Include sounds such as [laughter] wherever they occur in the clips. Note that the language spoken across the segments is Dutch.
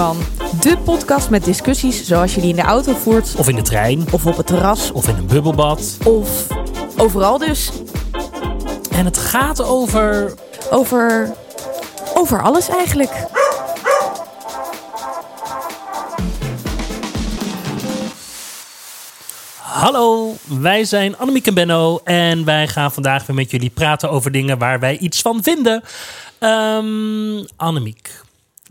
van. De podcast met discussies zoals je die in de auto voert. Of in de trein. Of op het terras. Of in een bubbelbad. Of overal dus. En het gaat over. Over. Over alles eigenlijk. Hallo, wij zijn Annemiek en Benno. En wij gaan vandaag weer met jullie praten over dingen waar wij iets van vinden. Um, Annemiek,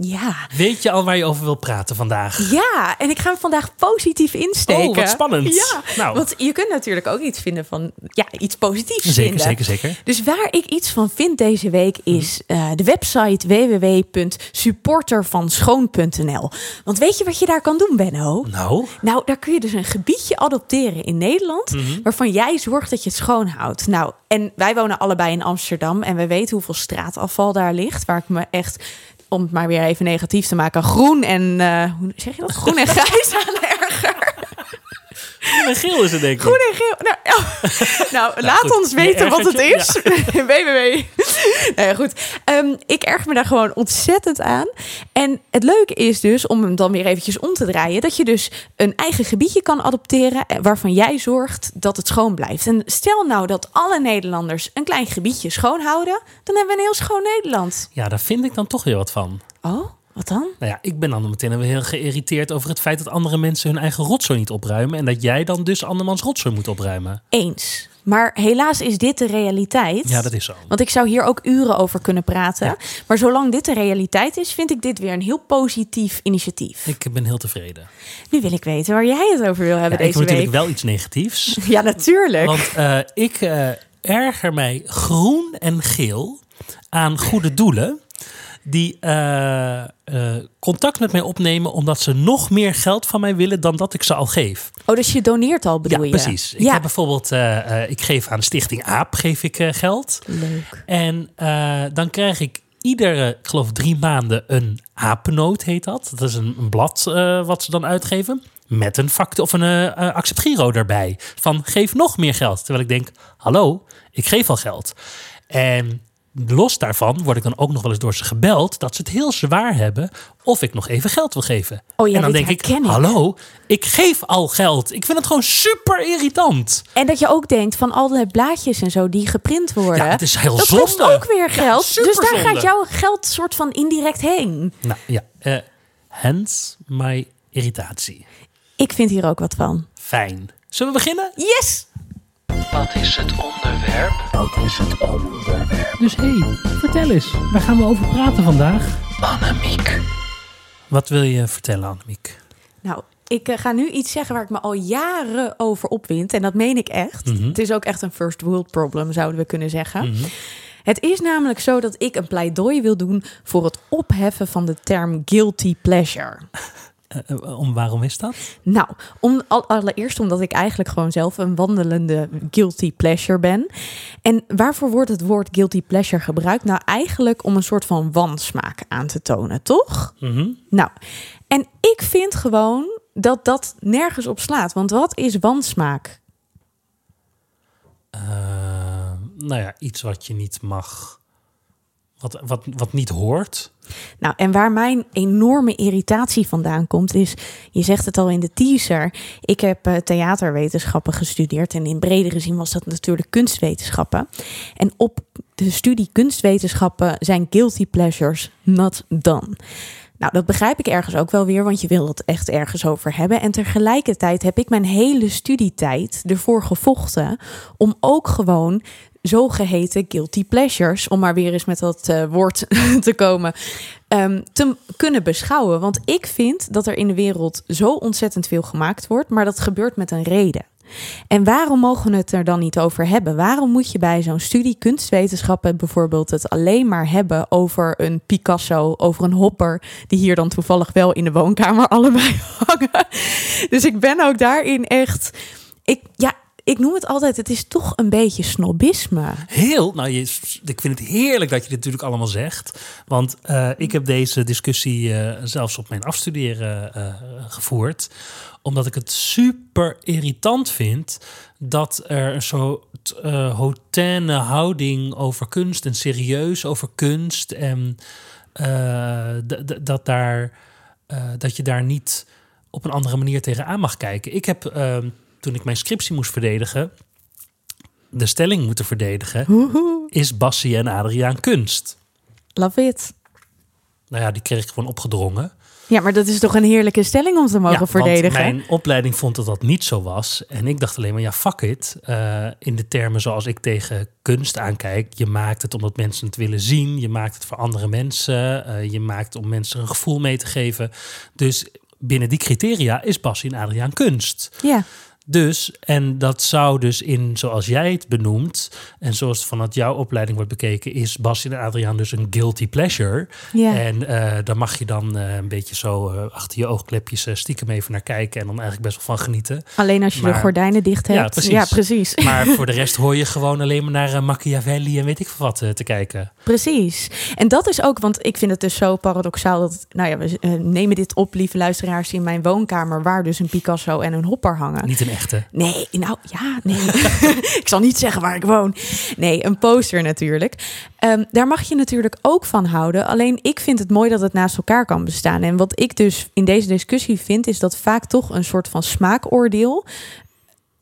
ja. Weet je al waar je over wil praten vandaag? Ja, en ik ga hem vandaag positief insteken. Oh, wat spannend. Ja, nou. want je kunt natuurlijk ook iets vinden van, ja, iets positiefs zeker, vinden. Zeker, zeker, Dus waar ik iets van vind deze week is uh, de website www.supportervanschoon.nl. Want weet je wat je daar kan doen, Benno? Nou? Nou, daar kun je dus een gebiedje adopteren in Nederland, mm -hmm. waarvan jij zorgt dat je het schoon houdt. Nou, en wij wonen allebei in Amsterdam en we weten hoeveel straatafval daar ligt, waar ik me echt om het maar weer even negatief te maken, groen en uh, hoe zeg je dat? Groen en grijs aan. Groen en geel is het denk ik. Groen en geel. Nou, [laughs] ja. nou, nou laat goed. ons weten wat het is. Ja. www. nou ja, goed. Um, ik erg me daar gewoon ontzettend aan. En het leuke is dus, om hem dan weer eventjes om te draaien... dat je dus een eigen gebiedje kan adopteren... waarvan jij zorgt dat het schoon blijft. En stel nou dat alle Nederlanders een klein gebiedje schoonhouden... dan hebben we een heel schoon Nederland. Ja, daar vind ik dan toch weer wat van. Oh? Wat dan? Nou ja, ik ben dan meteen heel geïrriteerd over het feit dat andere mensen hun eigen rotzooi niet opruimen. En dat jij dan dus andermans rotzooi moet opruimen. Eens. Maar helaas is dit de realiteit. Ja, dat is zo. Want ik zou hier ook uren over kunnen praten. Ja. Maar zolang dit de realiteit is, vind ik dit weer een heel positief initiatief. Ik ben heel tevreden. Nu wil ik weten waar jij het over wil hebben ja, deze week. Ik heb natuurlijk wel iets negatiefs. [laughs] ja, natuurlijk. Want uh, ik uh, erger mij groen en geel aan goede doelen die uh, uh, contact met mij opnemen omdat ze nog meer geld van mij willen dan dat ik ze al geef. Oh, dus je doneert al, bedoel ja, je? Precies. Ik heb bijvoorbeeld, uh, ik geef aan Stichting AAP geef ik geld. Leuk. En dan krijg ik iedere, ik geloof drie maanden een apennoot heet dat. Dat is een, een blad wat ze dan uitgeven. Met een factor of een uh, accept giro erbij. Van geef nog meer geld. Terwijl ik denk, hallo, ik geef al geld. En los daarvan word ik dan ook nog wel eens door ze gebeld dat ze het heel zwaar hebben of ik nog even geld wil geven. Oh, ja, en dan denk ik, ik, hallo, ik geef al geld. Ik vind het gewoon super irritant. En dat je ook denkt van al die blaadjes en zo die geprint worden. Ja, het is heel dat zonde. kost ook weer geld. Ja, dus daar zonde. gaat jouw geld soort van indirect heen. Nou ja, uh, hence my irritatie. Ik vind hier ook wat van. Fijn. Zullen we beginnen? Yes! Wat is het onderwerp? Wat is het onderwerp? Dus hé, hey, vertel eens. Waar gaan we over praten vandaag? Annemiek. Wat wil je vertellen, Annemiek? Nou, ik uh, ga nu iets zeggen waar ik me al jaren over opwind. En dat meen ik echt. Mm -hmm. Het is ook echt een first world problem, zouden we kunnen zeggen. Mm -hmm. Het is namelijk zo dat ik een pleidooi wil doen voor het opheffen van de term guilty pleasure. Uh, om, waarom is dat? Nou, om, allereerst omdat ik eigenlijk gewoon zelf een wandelende guilty pleasure ben. En waarvoor wordt het woord guilty pleasure gebruikt? Nou, eigenlijk om een soort van wansmaak aan te tonen, toch? Mm -hmm. Nou, en ik vind gewoon dat dat nergens op slaat. Want wat is wansmaak? Uh, nou ja, iets wat je niet mag. Wat, wat, wat niet hoort. Nou, en waar mijn enorme irritatie vandaan komt, is, je zegt het al in de teaser, ik heb uh, theaterwetenschappen gestudeerd en in bredere zin was dat natuurlijk kunstwetenschappen. En op de studie kunstwetenschappen zijn guilty pleasures not done. Nou, dat begrijp ik ergens ook wel weer, want je wil het echt ergens over hebben. En tegelijkertijd heb ik mijn hele studietijd ervoor gevochten om ook gewoon zogeheten guilty pleasures, om maar weer eens met dat uh, woord [laughs] te komen, um, te kunnen beschouwen. Want ik vind dat er in de wereld zo ontzettend veel gemaakt wordt, maar dat gebeurt met een reden. En waarom mogen we het er dan niet over hebben? Waarom moet je bij zo'n studie kunstwetenschappen bijvoorbeeld het alleen maar hebben over een Picasso, over een Hopper, die hier dan toevallig wel in de woonkamer [laughs] allebei hangen? Dus ik ben ook daarin echt. Ik, ja, ik noem het altijd, het is toch een beetje snobisme. Heel, nou, je, ik vind het heerlijk dat je dit natuurlijk allemaal zegt. Want uh, ik heb deze discussie uh, zelfs op mijn afstuderen uh, gevoerd. Omdat ik het super irritant vind dat er een soort hautaine houding over kunst en serieus over kunst. En dat daar eh, dat je daar niet op een andere manier tegenaan mag kijken. Ik heb, ehm, toen ik mijn scriptie moest verdedigen, de stelling moeten verdedigen. Woehoe. Is Bassie en Adriaan kunst? Love it. Nou ja, die kreeg ik gewoon opgedrongen. Ja, maar dat is toch een heerlijke stelling om te mogen ja, verdedigen? Want mijn opleiding vond dat dat niet zo was. En ik dacht alleen maar, ja, fuck it. Eh, in de termen zoals ik tegen kunst aankijk. Je maakt het omdat mensen het willen zien. Je maakt het voor andere mensen. eh, je maakt het om mensen een gevoel mee te geven. Dus binnen die criteria is Bassie en Adriaan kunst. Ja, Dus, en dat zou dus in, zoals jij het benoemt... en zoals het vanuit jouw opleiding wordt bekeken... is Bassie en Adriaan dus een guilty pleasure. ja. En eh, daar mag je dan eh, een beetje zo eh, achter je oogklepjes stiekem even naar kijken... en dan eigenlijk best wel van genieten. alleen als je de gordijnen dicht hebt. Ja, precies. Ja, precies. [laughs] Maar voor de rest [laughs] hoor je gewoon alleen maar naar Machiavelli... en weet ik veel wat te kijken. Precies. En dat is ook, want ik vind het dus zo paradoxaal dat, nou ja, we nemen dit op, lieve luisteraars, in mijn woonkamer, waar dus een Picasso en een hopper hangen. Niet een Nee, nou ja, nee. [laughs] ik zal niet zeggen waar ik woon. Nee, een poster natuurlijk. Ehm, daar mag je natuurlijk ook van houden. Alleen ik vind het mooi dat het naast elkaar kan bestaan. En wat ik dus in deze discussie vind, is dat vaak toch een soort van smaakoordeel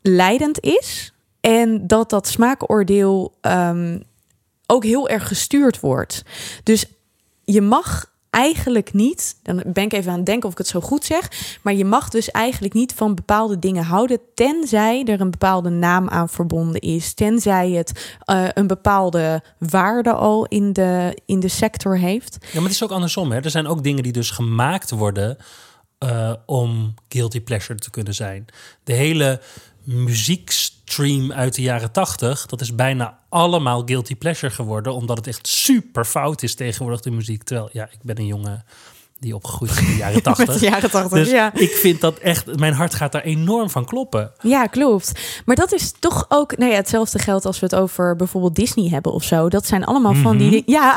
leidend is. En dat dat smaakoordeel ehm, ook heel erg gestuurd wordt. Dus je mag eigenlijk niet, dan ben ik even aan het denken of ik het zo goed zeg, maar je mag dus eigenlijk niet van bepaalde dingen houden, tenzij er een bepaalde naam aan verbonden is, tenzij het eh, een bepaalde waarde al in de, in de sector heeft. Ja, maar het is ook andersom. Hè? Er zijn ook dingen die dus gemaakt worden eh, om guilty pleasure te kunnen zijn. De hele muziekstream uit de jaren tachtig, dat is bijna allemaal guilty pleasure geworden, omdat het echt super fout is tegenwoordig de muziek. Terwijl, ja, ik ben een jongen die opgegroeid is in de [laughs] jaren Met tachtig. de jaren tachtig, Dus ja. ik vind dat echt, mijn hart gaat daar enorm van kloppen. Ja, klopt. Maar dat is toch ook, nou ja, hetzelfde geldt als we het over bijvoorbeeld Disney hebben of zo. Dat zijn allemaal van die, di- ja.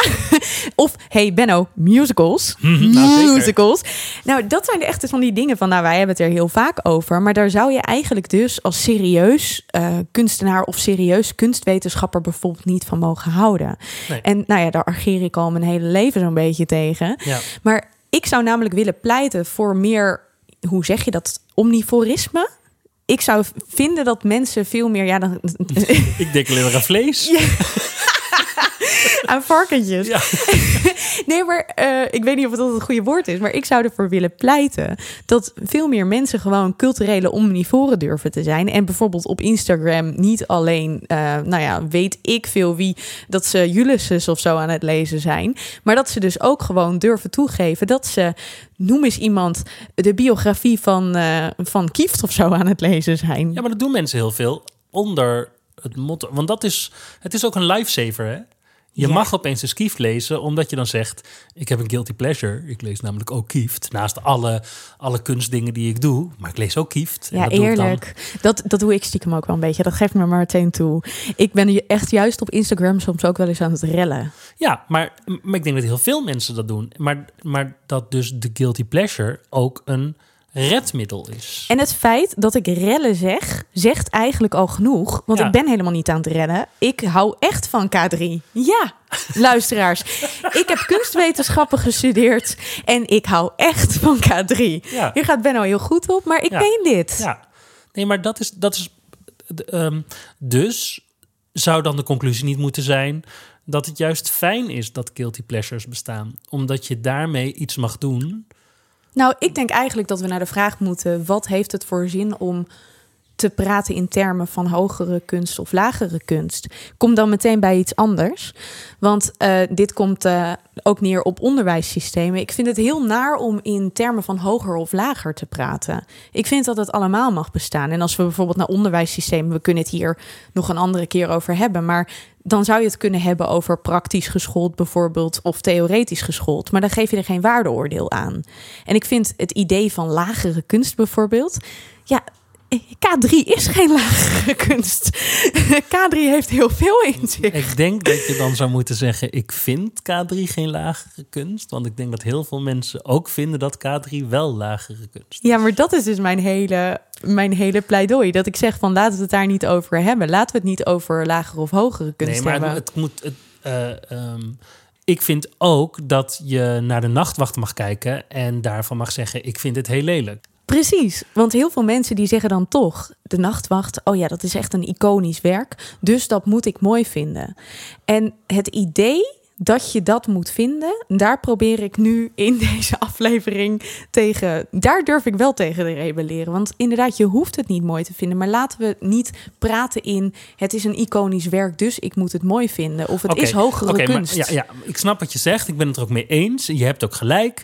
Of hey Benno, musicals, Mhm, nou, musicals. Nou, dat zijn echt van die dingen van, nou, wij hebben het er heel vaak over, maar daar zou je eigenlijk dus als serieus eh, kunstenaar of serieus kunstwetenschapper bijvoorbeeld niet van mogen houden. Nee. En nou ja, daar ageer ik al mijn hele leven zo'n beetje tegen. Ja. Maar ik zou namelijk willen pleiten voor meer, hoe zeg je dat, omnivorisme. Ik zou vinden dat mensen veel meer, ja, dan, [laughs] Ik denk alleen maar aan vlees. [laughs] aan varkentjes. Ja. [laughs] Nee, maar eh, ik weet niet of dat het goede woord is, maar ik zou ervoor willen pleiten dat veel meer mensen gewoon culturele omnivoren durven te zijn. En bijvoorbeeld op Instagram niet alleen, eh, nou ja, weet ik veel wie, dat ze Ulysses of zo aan het lezen zijn, maar dat ze dus ook gewoon durven toegeven dat ze, noem eens iemand, de biografie van, eh, van Kieft of zo aan het lezen zijn. Ja, maar dat doen mensen heel veel onder het motto. Want dat is, het is ook een lifesaver, hè? Je Ja. mag opeens een Kieft lezen, omdat je dan zegt... ik heb een guilty pleasure. Ik lees namelijk ook Kieft. Naast alle, alle kunstdingen die ik doe. Maar ik lees ook Kieft. En Ja, dat doe ik dan- eerlijk. Dat, dat doe ik stiekem ook wel een beetje. Dat geeft me maar meteen toe. Ik ben echt juist op Instagram soms ook wel eens aan het rellen. Ja, maar, maar ik denk dat heel veel mensen dat doen. Maar, maar dat dus de guilty pleasure ook een redmiddel is. En het feit dat ik rellen zeg, zegt eigenlijk al genoeg. Want Ja. ik ben helemaal niet aan het rennen. Ik hou echt van K3. Ja, [laughs] luisteraars. ik heb kunstwetenschappen gestudeerd. En ik hou echt van K3. Ja. Hier gaat Benno heel goed op, maar ik Ja. meen dit. Ja, nee, maar dat is. Dat is ehm, dus zou dan de conclusie niet moeten zijn dat het juist fijn is dat guilty pleasures bestaan, omdat je daarmee iets mag doen. Nou, ik denk eigenlijk dat we naar de vraag moeten: wat heeft het voor zin om te praten in termen van hogere kunst of lagere kunst? Kom dan meteen bij iets anders. Want eh, dit komt eh, ook neer op onderwijssystemen. Ik vind het heel naar om in termen van hoger of lager te praten. Ik vind dat het allemaal mag bestaan. En als we bijvoorbeeld naar onderwijssystemen, we kunnen het hier nog een andere keer over hebben, maar dan zou je het kunnen hebben over praktisch geschoold bijvoorbeeld of theoretisch geschoold. Maar dan geef je er geen waardeoordeel aan. En ik vind het idee van lagere kunst bijvoorbeeld, ja, K3 is geen lagere kunst. K3 heeft heel veel in zich. Ik denk dat je dan zou moeten zeggen: ik vind K3 geen lagere kunst, want ik denk dat heel veel mensen ook vinden dat K3 wel lagere kunst. Ja, maar dat is dus mijn hele, mijn hele pleidooi. Dat ik zeg van laten we het daar niet over hebben. Laten we het niet over lagere of hogere kunst nee, maar hebben. het moet. Het, eh, ehm, ik vind ook dat je naar de nachtwacht mag kijken en daarvan mag zeggen: ik vind het heel lelijk. Precies, want heel veel mensen die zeggen dan toch, de nachtwacht, oh ja, dat is echt een iconisch werk, dus dat moet ik mooi vinden. En het idee dat je dat moet vinden, daar probeer ik nu in [laughs] deze aflevering tegen, daar durf ik wel tegen te rebelleren. Want inderdaad, je hoeft het niet mooi te vinden, maar laten we niet praten in, het is een iconisch werk, dus ik moet het mooi vinden. Of het is hogere oké, maar kunst. ja, ja, ik snap wat je zegt. Ik ben het er ook mee eens. Je hebt ook gelijk.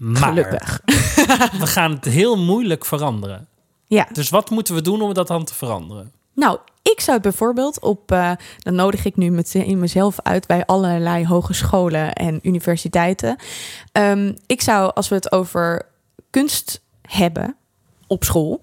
Maar Gelukkig. [laughs] we gaan het heel moeilijk veranderen. Ja. Dus wat moeten we doen om dat dan te veranderen? Nou, ik zou het bijvoorbeeld op, eh, dan nodig ik nu met, in mezelf uit bij allerlei hogescholen en universiteiten. Ehm, ik zou, als we het over kunst hebben op school,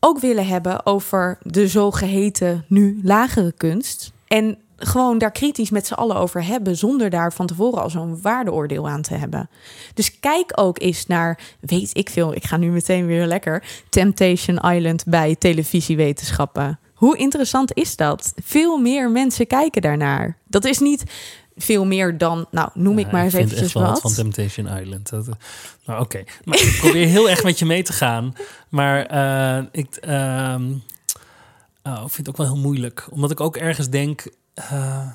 ook willen hebben over de zogeheten nu lagere kunst. En gewoon daar kritisch met z'n allen over hebben, zonder daar van tevoren al zo'n waardeoordeel aan te hebben. Dus kijk ook eens naar, weet ik veel, ik ga nu meteen weer lekker, Temptation Island bij televisiewetenschappen. Hoe interessant is dat? Veel meer mensen kijken daarnaar. Dat is niet veel meer dan, nou, noem ik Ja, maar eens vind eventjes echt wel wat. van Temptation Island. Dat, eh, nou, oké. Maar ik probeer heel erg met je mee te gaan. Maar eh, ik, ehm, oh, ik vind het ook wel heel moeilijk. Omdat ik ook ergens denk... eh,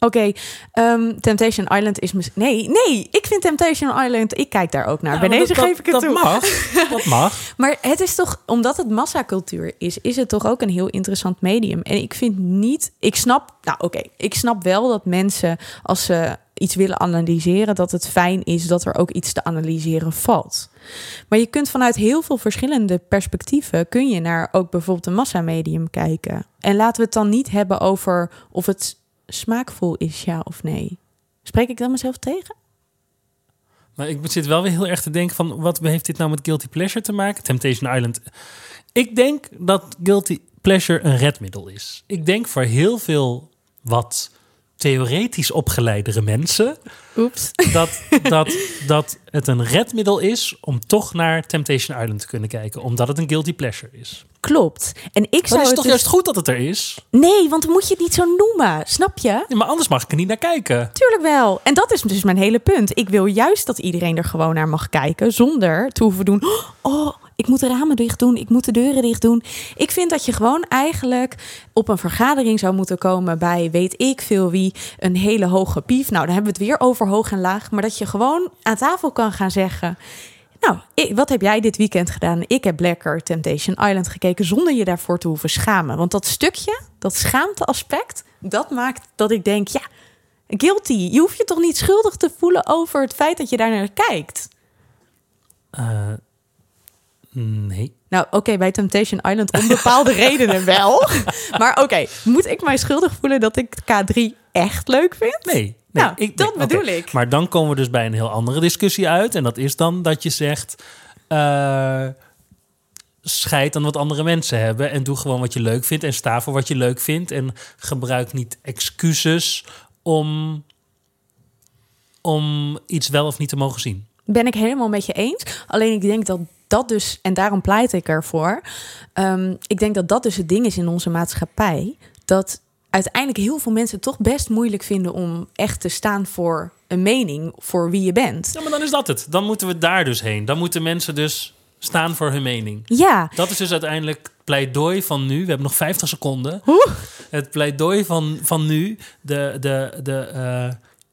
Oké, ehm, Temptation Island is mis- Nee, nee, ik vind Temptation Island, ik kijk daar ook naar. ja, Bij deze dat- geef ik het dat, toe. Dat mag. [laughs] Dat mag. Maar het is toch, omdat het massacultuur is, is het toch ook een heel interessant medium. En ik vind niet, ik snap, nou oké, ik snap wel dat mensen als ze iets willen analyseren, dat het fijn is dat er ook iets te analyseren valt. Maar je kunt vanuit heel veel verschillende perspectieven, kun je naar ook bijvoorbeeld een massamedium kijken. En laten we het dan niet hebben over of het smaakvol is, ja of nee. Spreek ik dan mezelf tegen? Maar ik zit wel weer heel erg te denken van... wat heeft dit nou met Guilty Pleasure te maken? Temptation Island. Ik denk dat Guilty Pleasure een redmiddel is. Ik denk voor heel veel wat theoretisch opgeleidere mensen... Oeps. dat, [laughs] dat, dat het een redmiddel is om toch naar Temptation Island te kunnen kijken. Omdat het een Guilty Pleasure is. Klopt. En ik zou is het het toch dus- juist goed dat het er is? Nee, want dan moet je het niet zo noemen. Snap je? Ja, maar anders mag ik er niet naar kijken. Tuurlijk wel. En dat is dus mijn hele punt. Ik wil juist dat iedereen er gewoon naar mag kijken. Zonder te hoeven doen. [gasps] Oh, ik moet de ramen dicht doen. Ik moet de deuren dicht doen. Ik vind dat je gewoon eigenlijk op een vergadering zou moeten komen bij weet ik veel wie. Een hele hoge pief. Nou, dan hebben we het weer over hoog en laag. Maar dat je gewoon aan tafel kan gaan zeggen. Nou, wat heb jij dit weekend gedaan? Ik heb lekker Temptation Island gekeken zonder je daarvoor te hoeven schamen. Want dat stukje, dat schaamteaspect, dat maakt dat ik denk, ja, guilty. Je hoeft je toch niet schuldig te voelen over het feit dat je daar naar kijkt. Eh, nee. Nou, oké, bij Temptation Island om bepaalde [laughs] redenen wel. Maar oké, moet ik mij schuldig voelen dat ik K3 echt leuk vind? Nee. nee Nou, ik, dat nee, bedoel ik. Maar dan komen we dus bij een heel andere discussie uit. En dat is dan dat je zegt... eh scheid aan wat andere mensen hebben. En doe gewoon wat je leuk vindt. En sta voor wat je leuk vindt. En gebruik niet excuses om, om iets wel of niet te mogen zien. Ben ik helemaal met je eens. Alleen ik denk dat dat dus, en daarom pleit ik ervoor. ehm, ik denk dat dat dus het ding is in onze maatschappij. Dat uiteindelijk heel veel mensen het toch best moeilijk vinden om echt te staan voor een mening, voor wie je bent. Ja, maar dan is dat het. Dan moeten we daar dus heen. Dan moeten mensen dus staan voor hun mening. Ja, Dat is dus uiteindelijk het pleidooi van nu. We hebben nog 50 seconden. Oeh. Het pleidooi van, van nu. De, de, de, eh,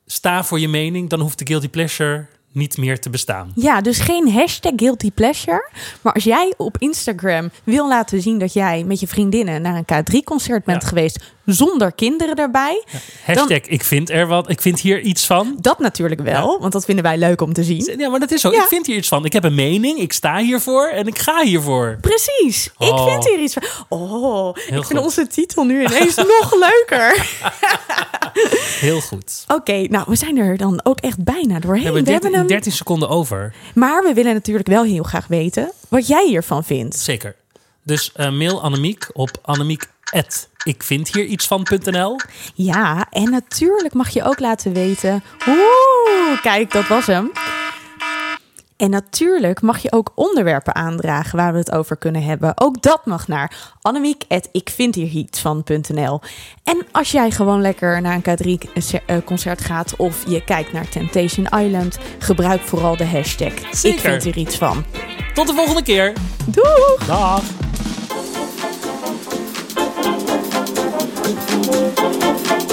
sta voor je mening. Dan hoeft de guilty pleasure niet meer te bestaan. Ja, dus geen hashtag guilty pleasure. Maar als jij op Instagram wil laten zien dat jij met je vriendinnen naar een K3-concert bent Ja. geweest zonder kinderen erbij, Hashtag ik vind er wat. Ik vind hier iets van. dat natuurlijk wel, want dat vinden wij leuk om te zien. Ja, maar dat is zo. Ja. Ik vind hier iets van. Ik heb een mening. Ik sta hiervoor en ik ga hiervoor. Precies, ik Oh. vind hier iets van. Oh, ik vind onze titel nu ineens [laughs] nog leuker. [laughs] Heel goed. Oké, nou, we zijn er dan ook echt bijna doorheen. We hebben We hebben 13, hem. 13 seconden over. Maar we willen natuurlijk wel heel graag weten wat jij hiervan vindt. Zeker. Dus eh, mail Annemiek op annemiek.ikvindhierietsvan.nl Ja, en natuurlijk mag je ook laten weten. Oeh, kijk, dat was hem. En natuurlijk mag je ook onderwerpen aandragen waar we het over kunnen hebben. Ook dat mag naar annemiek.ikvindhierhietsvan.nl En als jij gewoon lekker naar een K3-concert gaat of je kijkt naar Temptation Island, gebruik vooral de hashtag Ik vind hier iets van. Tot de volgende keer. Doeg! Dag. フフフフ。